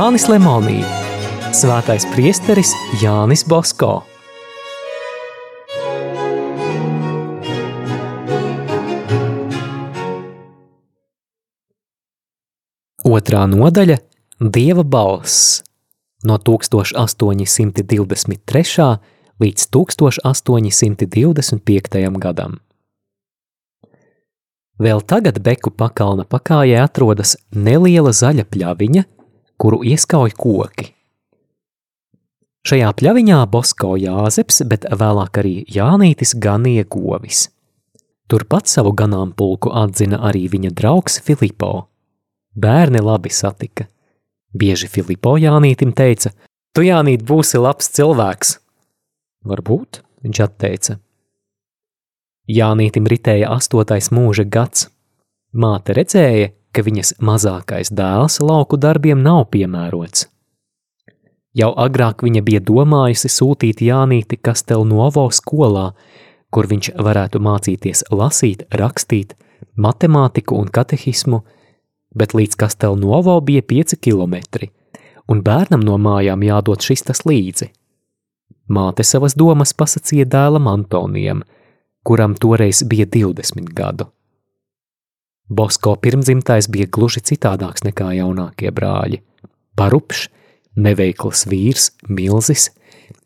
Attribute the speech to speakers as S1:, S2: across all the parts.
S1: Jānis Lemonī, Svētais priesteris Jānis Bosko. Otrā nodaļa – Dieva balss no 1823. līdz 1825. gadam. Vēl tagad Beku pakalna pakājē atrodas neliela zaļa pļaviņa, kuru ieskauj koki. Šajā pļaviņā Bosko Jāzeps, bet vēlāk arī Jānītis ganīja govis. Turpat savu ganāmpulku atzina arī viņa draugs Filipo. Bērni labi satika. Bieži Filipo Jānītim teica, tu Jānīt būsi labs cilvēks. Varbūt, viņš atteica. Jānītim ritēja astotais mūža gads. Māte redzēja, ka viņas mazākais dēls lauku darbiem nav piemērots. Jau agrāk viņa bija domājusi sūtīt Jānīti Kastelnovo skolā, kur viņš varētu mācīties lasīt, rakstīt, matemātiku un katehismu, bet līdz Kastelnovo bija pieci kilometri, un bērnam no mājām jādod šis tas līdzi. Māte savas domas pasacīja dēlam Antonijam, kuram toreiz bija 20 gadu. Bosko pirmdzimtais bija gluži citādāks nekā jaunākie brāļi. Parupšs, neveikls vīrs, milzis,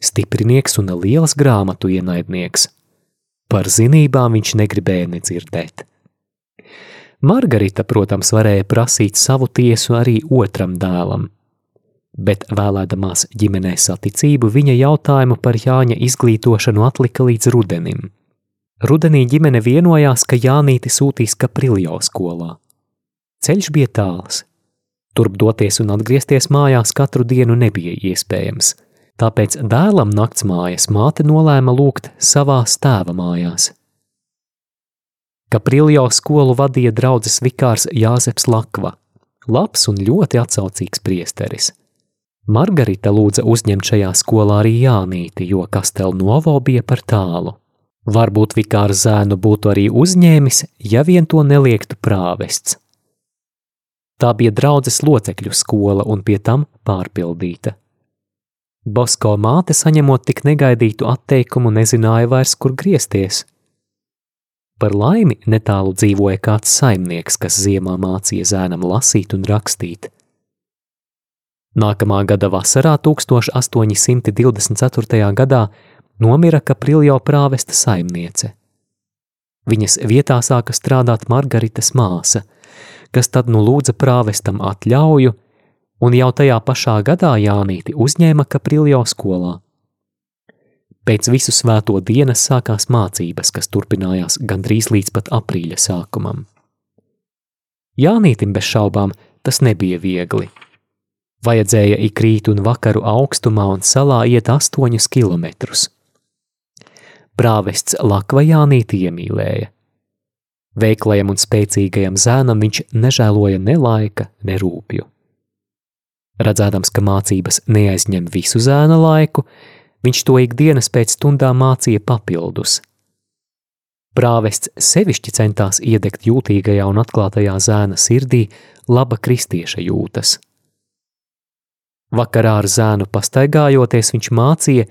S1: stiprinieks un liels grāmatu ienaidnieks. Par zinībām viņš negribēja nedzirdēt. Margarita, protams, varēja prasīt savu tiesu arī otram dēlam, bet vēlēdamās ģimenē saticību viņa jautājumu par Jāņa izglītošanu atlika līdz rudenim. Rudenī ģimene vienojās, ka Jānīti sūtīs Kapriljo skolā. Ceļš bija tāls, Turp doties un atgriezties mājās katru dienu nebija iespējams, tāpēc dēlam naktsmājas māte nolēma lūgt savā tēva mājās. Kapriljo skolu vadīja draudzes vikārs Jāzeps Lakva, labs un ļoti atsaucīgs priesteris. Margarita lūdza uzņemt šajā skolā arī Jānīti, jo Kastelnovo bija par tālu. Varbūt vikārs zēnu būtu arī uzņēmis, ja vien to neliektu prāvests. Tā bija draudzes locekļu skola un pie tam pārpildīta. Bosko māte, saņemot tik negaidītu atteikumu, nezināja vairs, kur griezties. Par laimi netālu dzīvoja kāds saimnieks, kas ziemā mācīja zēnam lasīt un rakstīt. Nākamā gada vasarā, 1824. gadā, nomira Kapriljo prāvesta saimniece. Viņas vietā sāka strādāt Margaritas māsa – kas tad nu lūdza prāvestam atļauju, un jau tajā pašā gadā Jānīti uzņēma Kapriljo skolā. Pēc visu svēto dienas sākās mācības, kas turpinājās gandrīz līdz pat aprīļa sākumam. Jānītim bez šaubām tas nebija viegli. Vajadzēja ik rītu un vakaru augstumā un salā iet astoņus kilometrus. Prāvests Lakva Jānīti iemīlēja. Veiklajam un spēcīgajam zēnam viņš nežēloja ne laika, ne rūpju. Redzēdams, ka mācības neaizņem visu zēna laiku, viņš to ikdienas pēc stundām mācīja papildus. Prāvests sevišķi centās iedegt jūtīgajā un atklātajā zēna sirdī laba kristieša jūtas. Vakarā ar zēnu pastaigājoties viņš mācīja,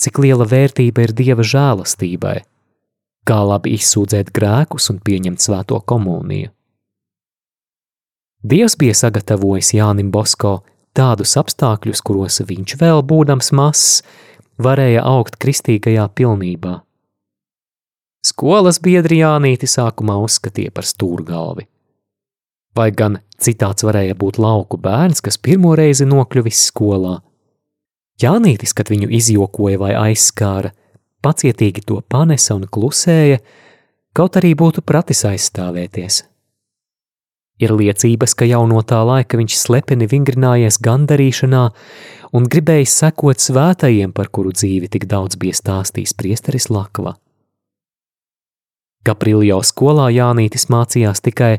S1: cik liela vērtība ir dieva žēlastībai – kā labi izsūdzēt grēkus un pieņemt svēto komuniju. Dievs bija sagatavojis Jānim Bosko tādus apstākļus, kuros viņš vēl būdams mazs, varēja augt kristīgajā pilnībā. Skolas biedri Jānīti sākumā uzskatīja par stūrgalvi. Vai gan citāds varēja būt lauku bērns, kas pirmo reizi nokļuvis skolā. Jānītis, kad viņu izjokoja vai aizskāra, pacietīgi to panesa un klusēja, kaut arī būtu pratis aizstāvēties. Ir liecības, ka jau no tā laika viņš slepeni vingrinājies gandarīšanā un gribējis sekot svētajiem, par kuru dzīvi tik daudz bija stāstījis priesteris Lakva. Kapriljo skolā Jānītis mācījās tikai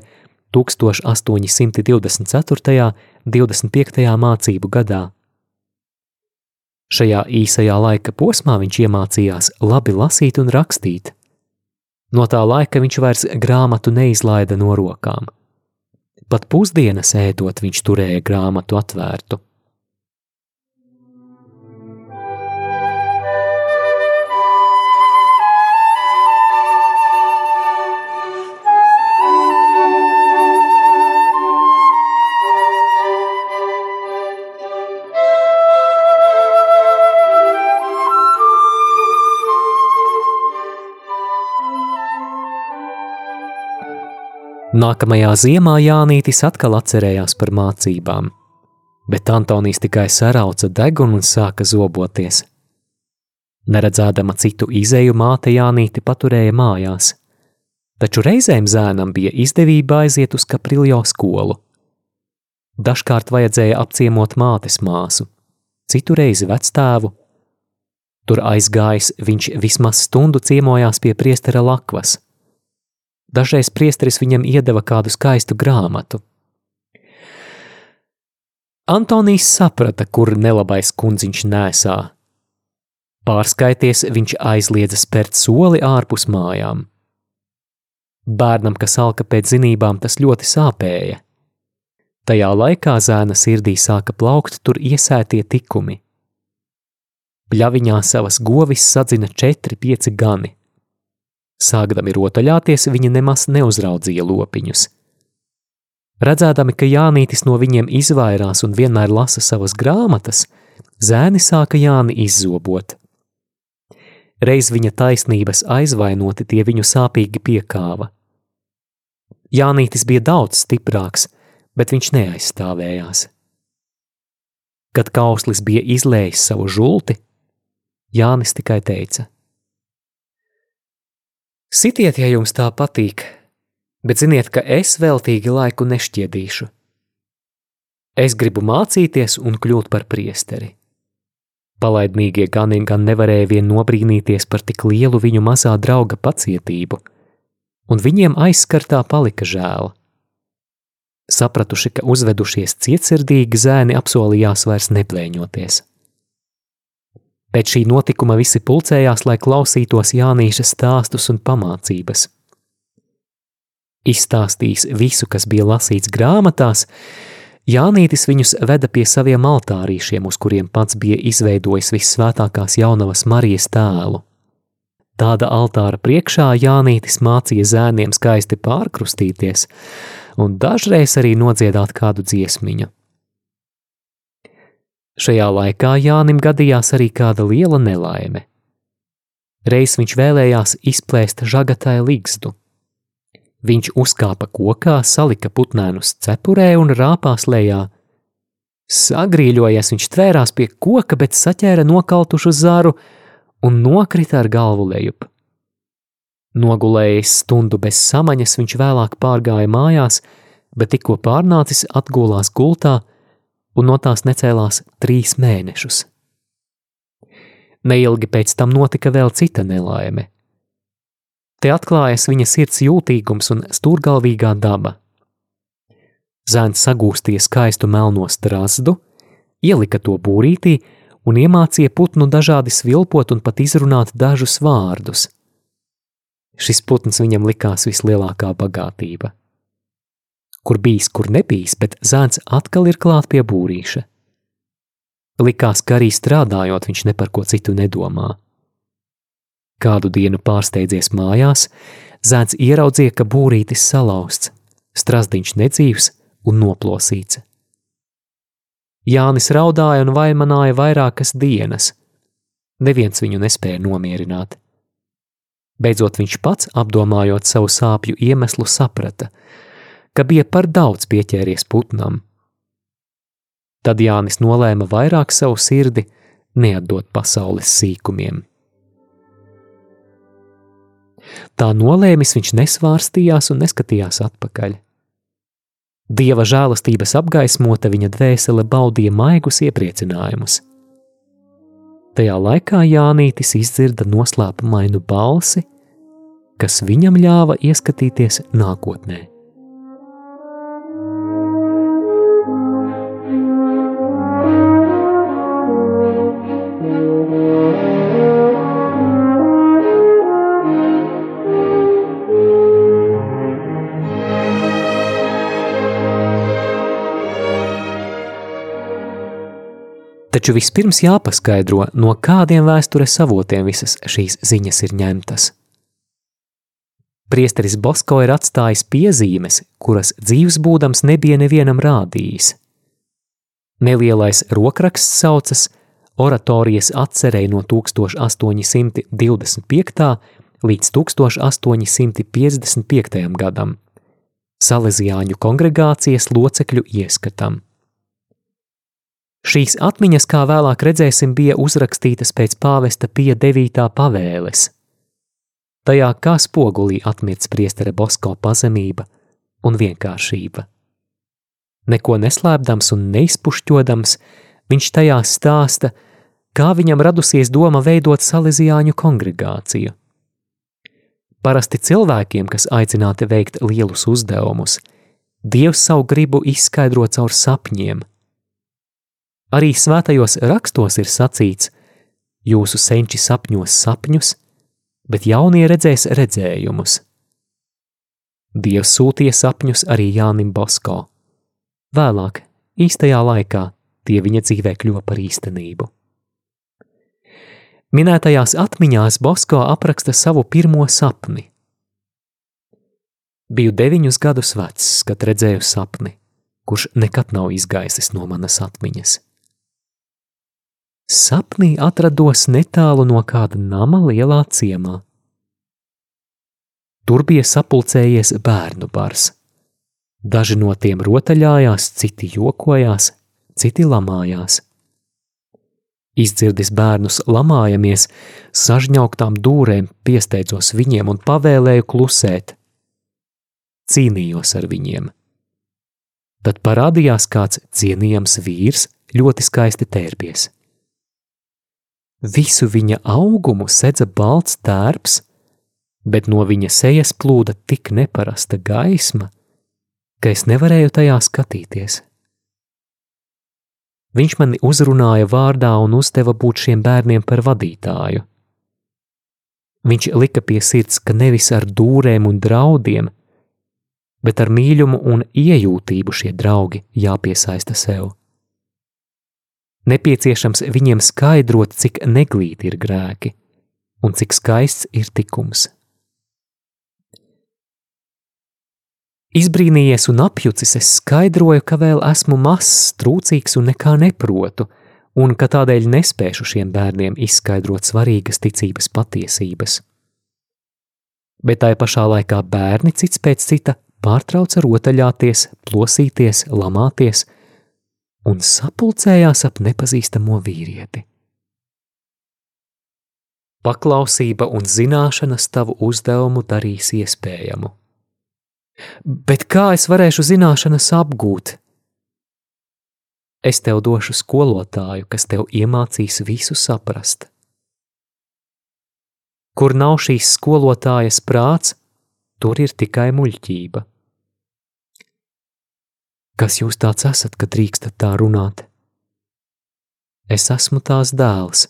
S1: 1824. 25. mācību gadā. Šajā īsajā laika posmā viņš iemācījās labi lasīt un rakstīt. No tā laika viņš vairs grāmatu neizlaida no rokām. Pat pusdienas ēdot viņš turēja grāmatu atvērtu. Nākamajā ziemā Jānītis atkal atcerējās par mācībām, bet Antonijs tikai sarauca degunu un sāka zoboties. Neredzēdama citu izēju māte Jānīti paturēja mājās, taču reizēm zēnam bija izdevība aiziet uz Kapriljo skolu. Dažkārt vajadzēja apciemot mātes māsu, citu reizi vecstāvu. Tur aizgājis viņš vismaz stundu ciemojās pie priestera lakvas. Dažreiz priesteris viņam iedeva kādu skaistu grāmatu. Antonijs saprata, kur nelabais kundziņš nēsā. Pārskaities, viņš aizliedza spērt soli ārpus mājām. Bērnam, kas alka pēc zinībām, tas ļoti sāpēja. Tajā laikā zēna sirdī sāka plaukt tur iesētie tikumi. Pļaviņā savas govis sadzina četri, pieci gani. Sākdami rotaļāties, viņi nemaz neuzraudzīja lopiņus. Redzēdami, ka Jānītis no viņiem izvairās un vienmēr lasa savas grāmatas, zēni sāka Jāni izzobot. Reiz viņa taisnības aizvainoti tie viņu sāpīgi piekāva. Jānītis bija daudz stiprāks, bet viņš neaizstāvējās. Kad kauslis bija izlējis savu žulti, Jānis tikai teica: Sitiet, ja jums tā patīk, bet ziniet, ka es veltīgi laiku nešķiedīšu. Es gribu mācīties un kļūt par priesteri. Palaidnīgie gani gan nevarēja vien nobrīnīties par tik lielu viņu mazā drauga pacietību, un viņiem aizskartā palika žēl. Sapratuši, ka uzvedušies cietsirdīgi zēni apsolījās vairs neplēņoties. Pēc šī notikuma visi pulcējās, lai klausītos Jānīša stāstus un pamācības. Izstāstījis visu, kas bija lasīts grāmatās, Jānītis viņus veda pie saviem altārīšiem, uz kuriem pats bija izveidojis visvētākās jaunavas Marijas tēlu. Tāda altāra priekšā Jānītis mācīja zēniem skaisti pārkrustīties, un dažreiz arī nodziedāt kādu dziesmiņu. Šajā laikā Jānim gadījās arī kāda liela nelaime. Reiz viņš vēlējās izplēst žagatai ligzdu. Viņš uzkāpa kokā, salika putnēnus cepurē un rāpās lejā. Sagrīļojies, viņš tvērās pie koka, bet saķēra nokaltušu zaru un nokrita ar galvu lejup. Nogulējis stundu bez samaņas, viņš vēlāk pārgāja mājās, bet tikko pārnācis atgulās gultā un no tās necēlās trīs mēnešus. Neilgi pēc tam notika vēl cita nelaime. Te atklājas viņa sirds jūtīgums un stūrgalvīgā daba. Zēns sagūstīja skaistu melno strazdu, ielika to būrītī un iemācīja putnu dažādi svilpot un pat izrunāt dažus vārdus. Šis putns viņam likās vislielākā bagātība. Kur bijis, kur nebijis, bet zēns atkal ir klāt pie būrīša. Likās, ka arī strādājot, viņš ne par ko citu nedomā. Kādu dienu pārsteidzies mājās, zēns ieraudzīja, ka būrītis salauzts, strasdiņš nedzīvs un noplosīts. Jānis raudāja un vaimanāja vairākas dienas. Neviens viņu nespēja nomierināt. Beidzot viņš pats, apdomājot savu sāpju iemeslu, saprata, ka bija par daudz pieķēries putnam. Tad Jānis nolēma vairāk savu sirdi neatdot pasaules sīkumiem. Tā nolēmis viņš nesvārstījās un neskatījās atpakaļ. Dieva žēlastības apgaismota viņa dvēsele baudīja maigus iepriecinājumus. Tajā laikā Jānītis izdzirda noslēpumainu balsi, kas viņam ļāva ieskatīties nākotnē. Taču vispirms jāpaskaidro, no kādiem vēstures avotiem visas šīs ziņas ir ņemtas. Priesteris Bosko ir atstājis piezīmes, kuras dzīves būdams nebija nevienam rādījis. Nelielais rokraksts saucas Oratorijas atcerēja no 1825. līdz 1855. gadam. Salesiāņu kongregācijas locekļu ieskatam. Šīs atmiņas, kā vēlāk redzēsim, bija uzrakstītas pēc pāvesta pie 9. pavēles. Tajā kā spogulī atmiets priestere Bosko pazemība un vienkāršība. Neko neslēpdams un neizpušķodams, viņš tajā stāsta, kā viņam radusies doma veidot salīdzjāņu kongregāciju. Parasti cilvēkiem, kas aicināti veikt lielus uzdevumus, Dievs savu gribu izskaidro caur sapņiem – Arī svētajos rakstos ir sacīts: Jūsu senči sapņos sapņus, bet jaunie redzēs redzējumus. Dievs sūtīja sapņus arī Jānim Bosko. Vēlāk, īstajā laikā, tie viņa dzīvē kļuva par īstenību. Minētajās atmiņās Bosko apraksta savu pirmo sapni. Biju deviņus gadus vecs, kad redzēju sapni, kurš nekad nav izgaisis no manas atmiņas. Sapnī atrados netālu no kāda nama lielā ciemā. Tur bija sapulcējies bērnu bars. Daži no tiem rotaļājās, citi jokojās, citi lamājās. Izdzirdis bērnus lamājamies, sažņauktām dūrēm piesteidzos viņiem un pavēlēju klusēt. Cīnījos ar viņiem. Tad parādījās kāds cienījams vīrs, ļoti skaisti tērpies. Visu viņa augumu sedza balts tērps, bet no viņa sejas plūda tik neparasta gaisma, ka es nevarēju tajā skatīties. Viņš mani uzrunāja vārdā un uzdeva būt šiem bērniem par vadītāju. Viņš lika pie sirds, ka nevis ar dūrēm un draudiem, bet ar mīlumu un iejūtību šie draugi jāpiesaista sev. Nepieciešams viņiem skaidrot, cik neglīti ir grēki un cik skaists ir tikums. Izbrīnījies un apjucis, es skaidroju, ka vēl esmu mazs, trūcīgs un nekā neprotu, un ka tādēļ nespēšu šiem bērniem izskaidrot svarīgas ticības patiesības. Bet tai pašā laikā bērni cits pēc cita pārtrauca rotaļāties, plosīties, lamāties un sapulcējās ap nepazīstamo vīrieti. Paklausība un zināšanas tavu uzdevumu darīs iespējamu. Bet kā es varēšu zināšanas apgūt? Es tev došu skolotāju, kas tev iemācīs visu saprast. Kur nav šīs skolotājas prāts, tur ir tikai muļķība. Kas jūs tāds esat, ka drīkstat tā runāt? Es esmu tās dēls,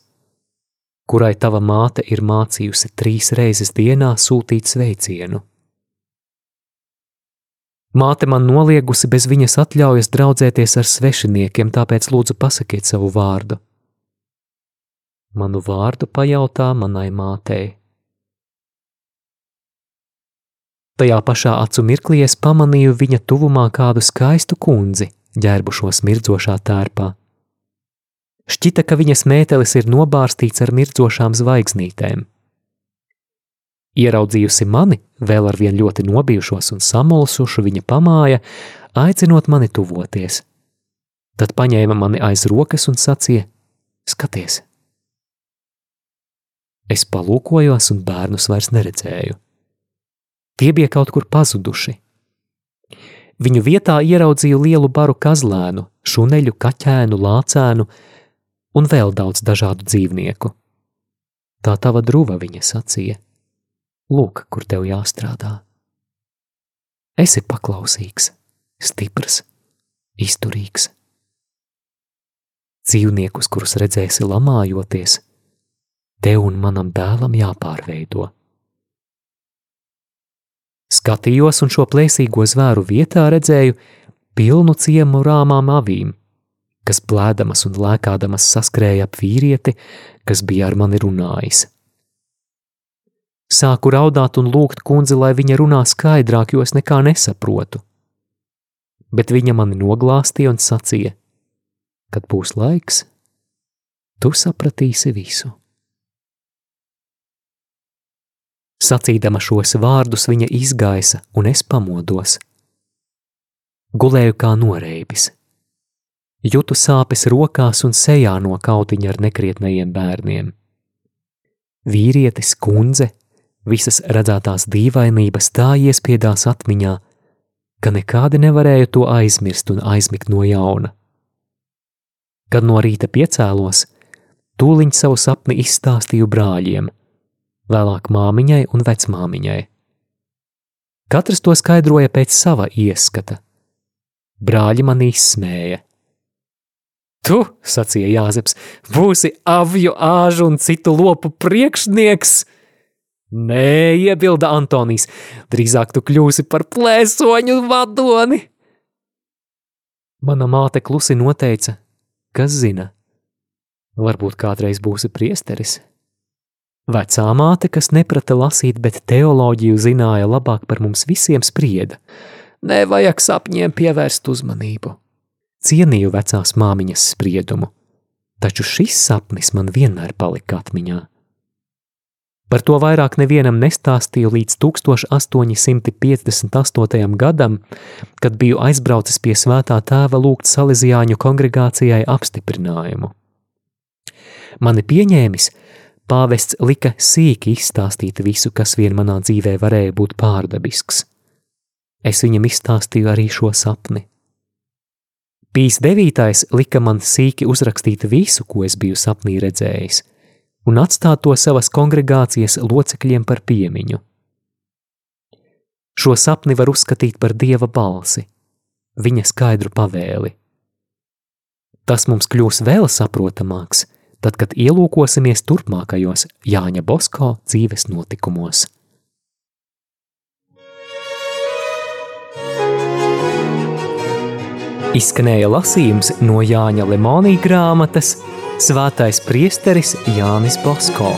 S1: kurai tava māte ir mācījusi trīs reizes dienā sūtīt sveicienu. Māte man noliegusi bez viņas atļaujas draudzēties ar svešiniekiem, tāpēc lūdzu pasakiet savu vārdu. Manu vārdu pajautā manai mātei. Tajā pašā acu mirklī es pamanīju viņa tuvumā kādu skaistu kundzi, ģērbušos mirdzošā tērpā. Šķita, ka viņas mētelis ir nobārstīts ar mirdzošām zvaigznītēm. Ieraudzījusi mani, vēl ar vien ļoti nobijušos un samulsušu, viņa pamāja, aicinot mani tuvoties. Tad paņēma mani aiz rokas un sacīja: Skaties! Es palūkojos, un bērnus vairs neredzēju. Tie bija kaut kur pazuduši. Viņu vietā ieraudzīju lielu baru kazlēnu, šuneļu, kaķēnu, lācēnu un vēl daudz dažādu dzīvnieku. Tā tava druva viņa sacīja: Lūk, kur tev jāstrādā. Esi paklausīgs, stiprs, izturīgs. Dzīvniekus, kurus redzēsi lamājoties, tev un manam dēlam jāpārveido. Skatījos un šo plēsīgo zvēru vietā redzēju pilnu ciemu rāmām avīm, kas plēdamas un lēkādamas saskrēja ap vīrieti, kas bija ar mani runājis. Sāku raudāt un lūgt kundzi, lai viņa runā skaidrāk, jo es nekā nesaprotu. Bet viņa mani noglāstīja un sacīja: Kad būs laiks, tu sapratīsi visu. Sacīdama šos vārdus, viņa izgaisa, un es pamodos. Gulēju kā noreibis. Jūtu sāpes rokās un sejā no kautiņa ar nekrietnajiem bērniem. Vīrietis, kundze, visas redzētās dīvainības tā iespiedās atmiņā, ka nekādi nevarēja to aizmirst un aizmigt no jauna. Kad no rīta piecēlos, tūliņ savu sapni izstāstīju brāļiem, vēlāk māmiņai un vecmāmiņai. Katrs to skaidroja pēc sava ieskata. Brāļi man izsmēja. Tu, sacīja Jāzeps, būsi avju, āžu un citu lopu priekšnieks. Nē, iebilda Antonijs, drīzāk tu kļūsi par plēsoņu vadoni. Mana māte klusi noteica, kas zina, varbūt kādreiz būsi priesteris. Vecā māte, kas neprata lasīt, bet teoloģiju zināja labāk par mums visiem, sprieda: Nevajag sapņiem pievērst uzmanību. Cienīju vecās māmiņas spriedumu, taču šis sapnis man vienmēr palika atmiņā. Par to vairāk nevienam nestāstīju līdz 1858. gadam, kad biju aizbraucis pie svētā tēva lūgt Salesiāņu kongregācijai apstiprinājumu. Mani pieņēmis, pāvests lika sīki izstāstīt visu, kas vien manā dzīvē varēja būt pārdabisks. Es viņam izstāstīju arī šo sapni. Pīs devītais lika man sīki uzrakstīt visu, ko es biju sapnī redzējis – un atstāt to savas kongregācijas locekļiem par piemiņu. Šo sapni var uzskatīt par dieva balsi, viņa skaidru pavēli. Tas mums kļūs vēl saprotamāks, tad, kad ielūkosimies turpmākajos Jāņa Bosko dzīves notikumos. Izskanēja lasījums no Jāņa Lemonija grāmatas Svētais priesteris Jānis Bosko.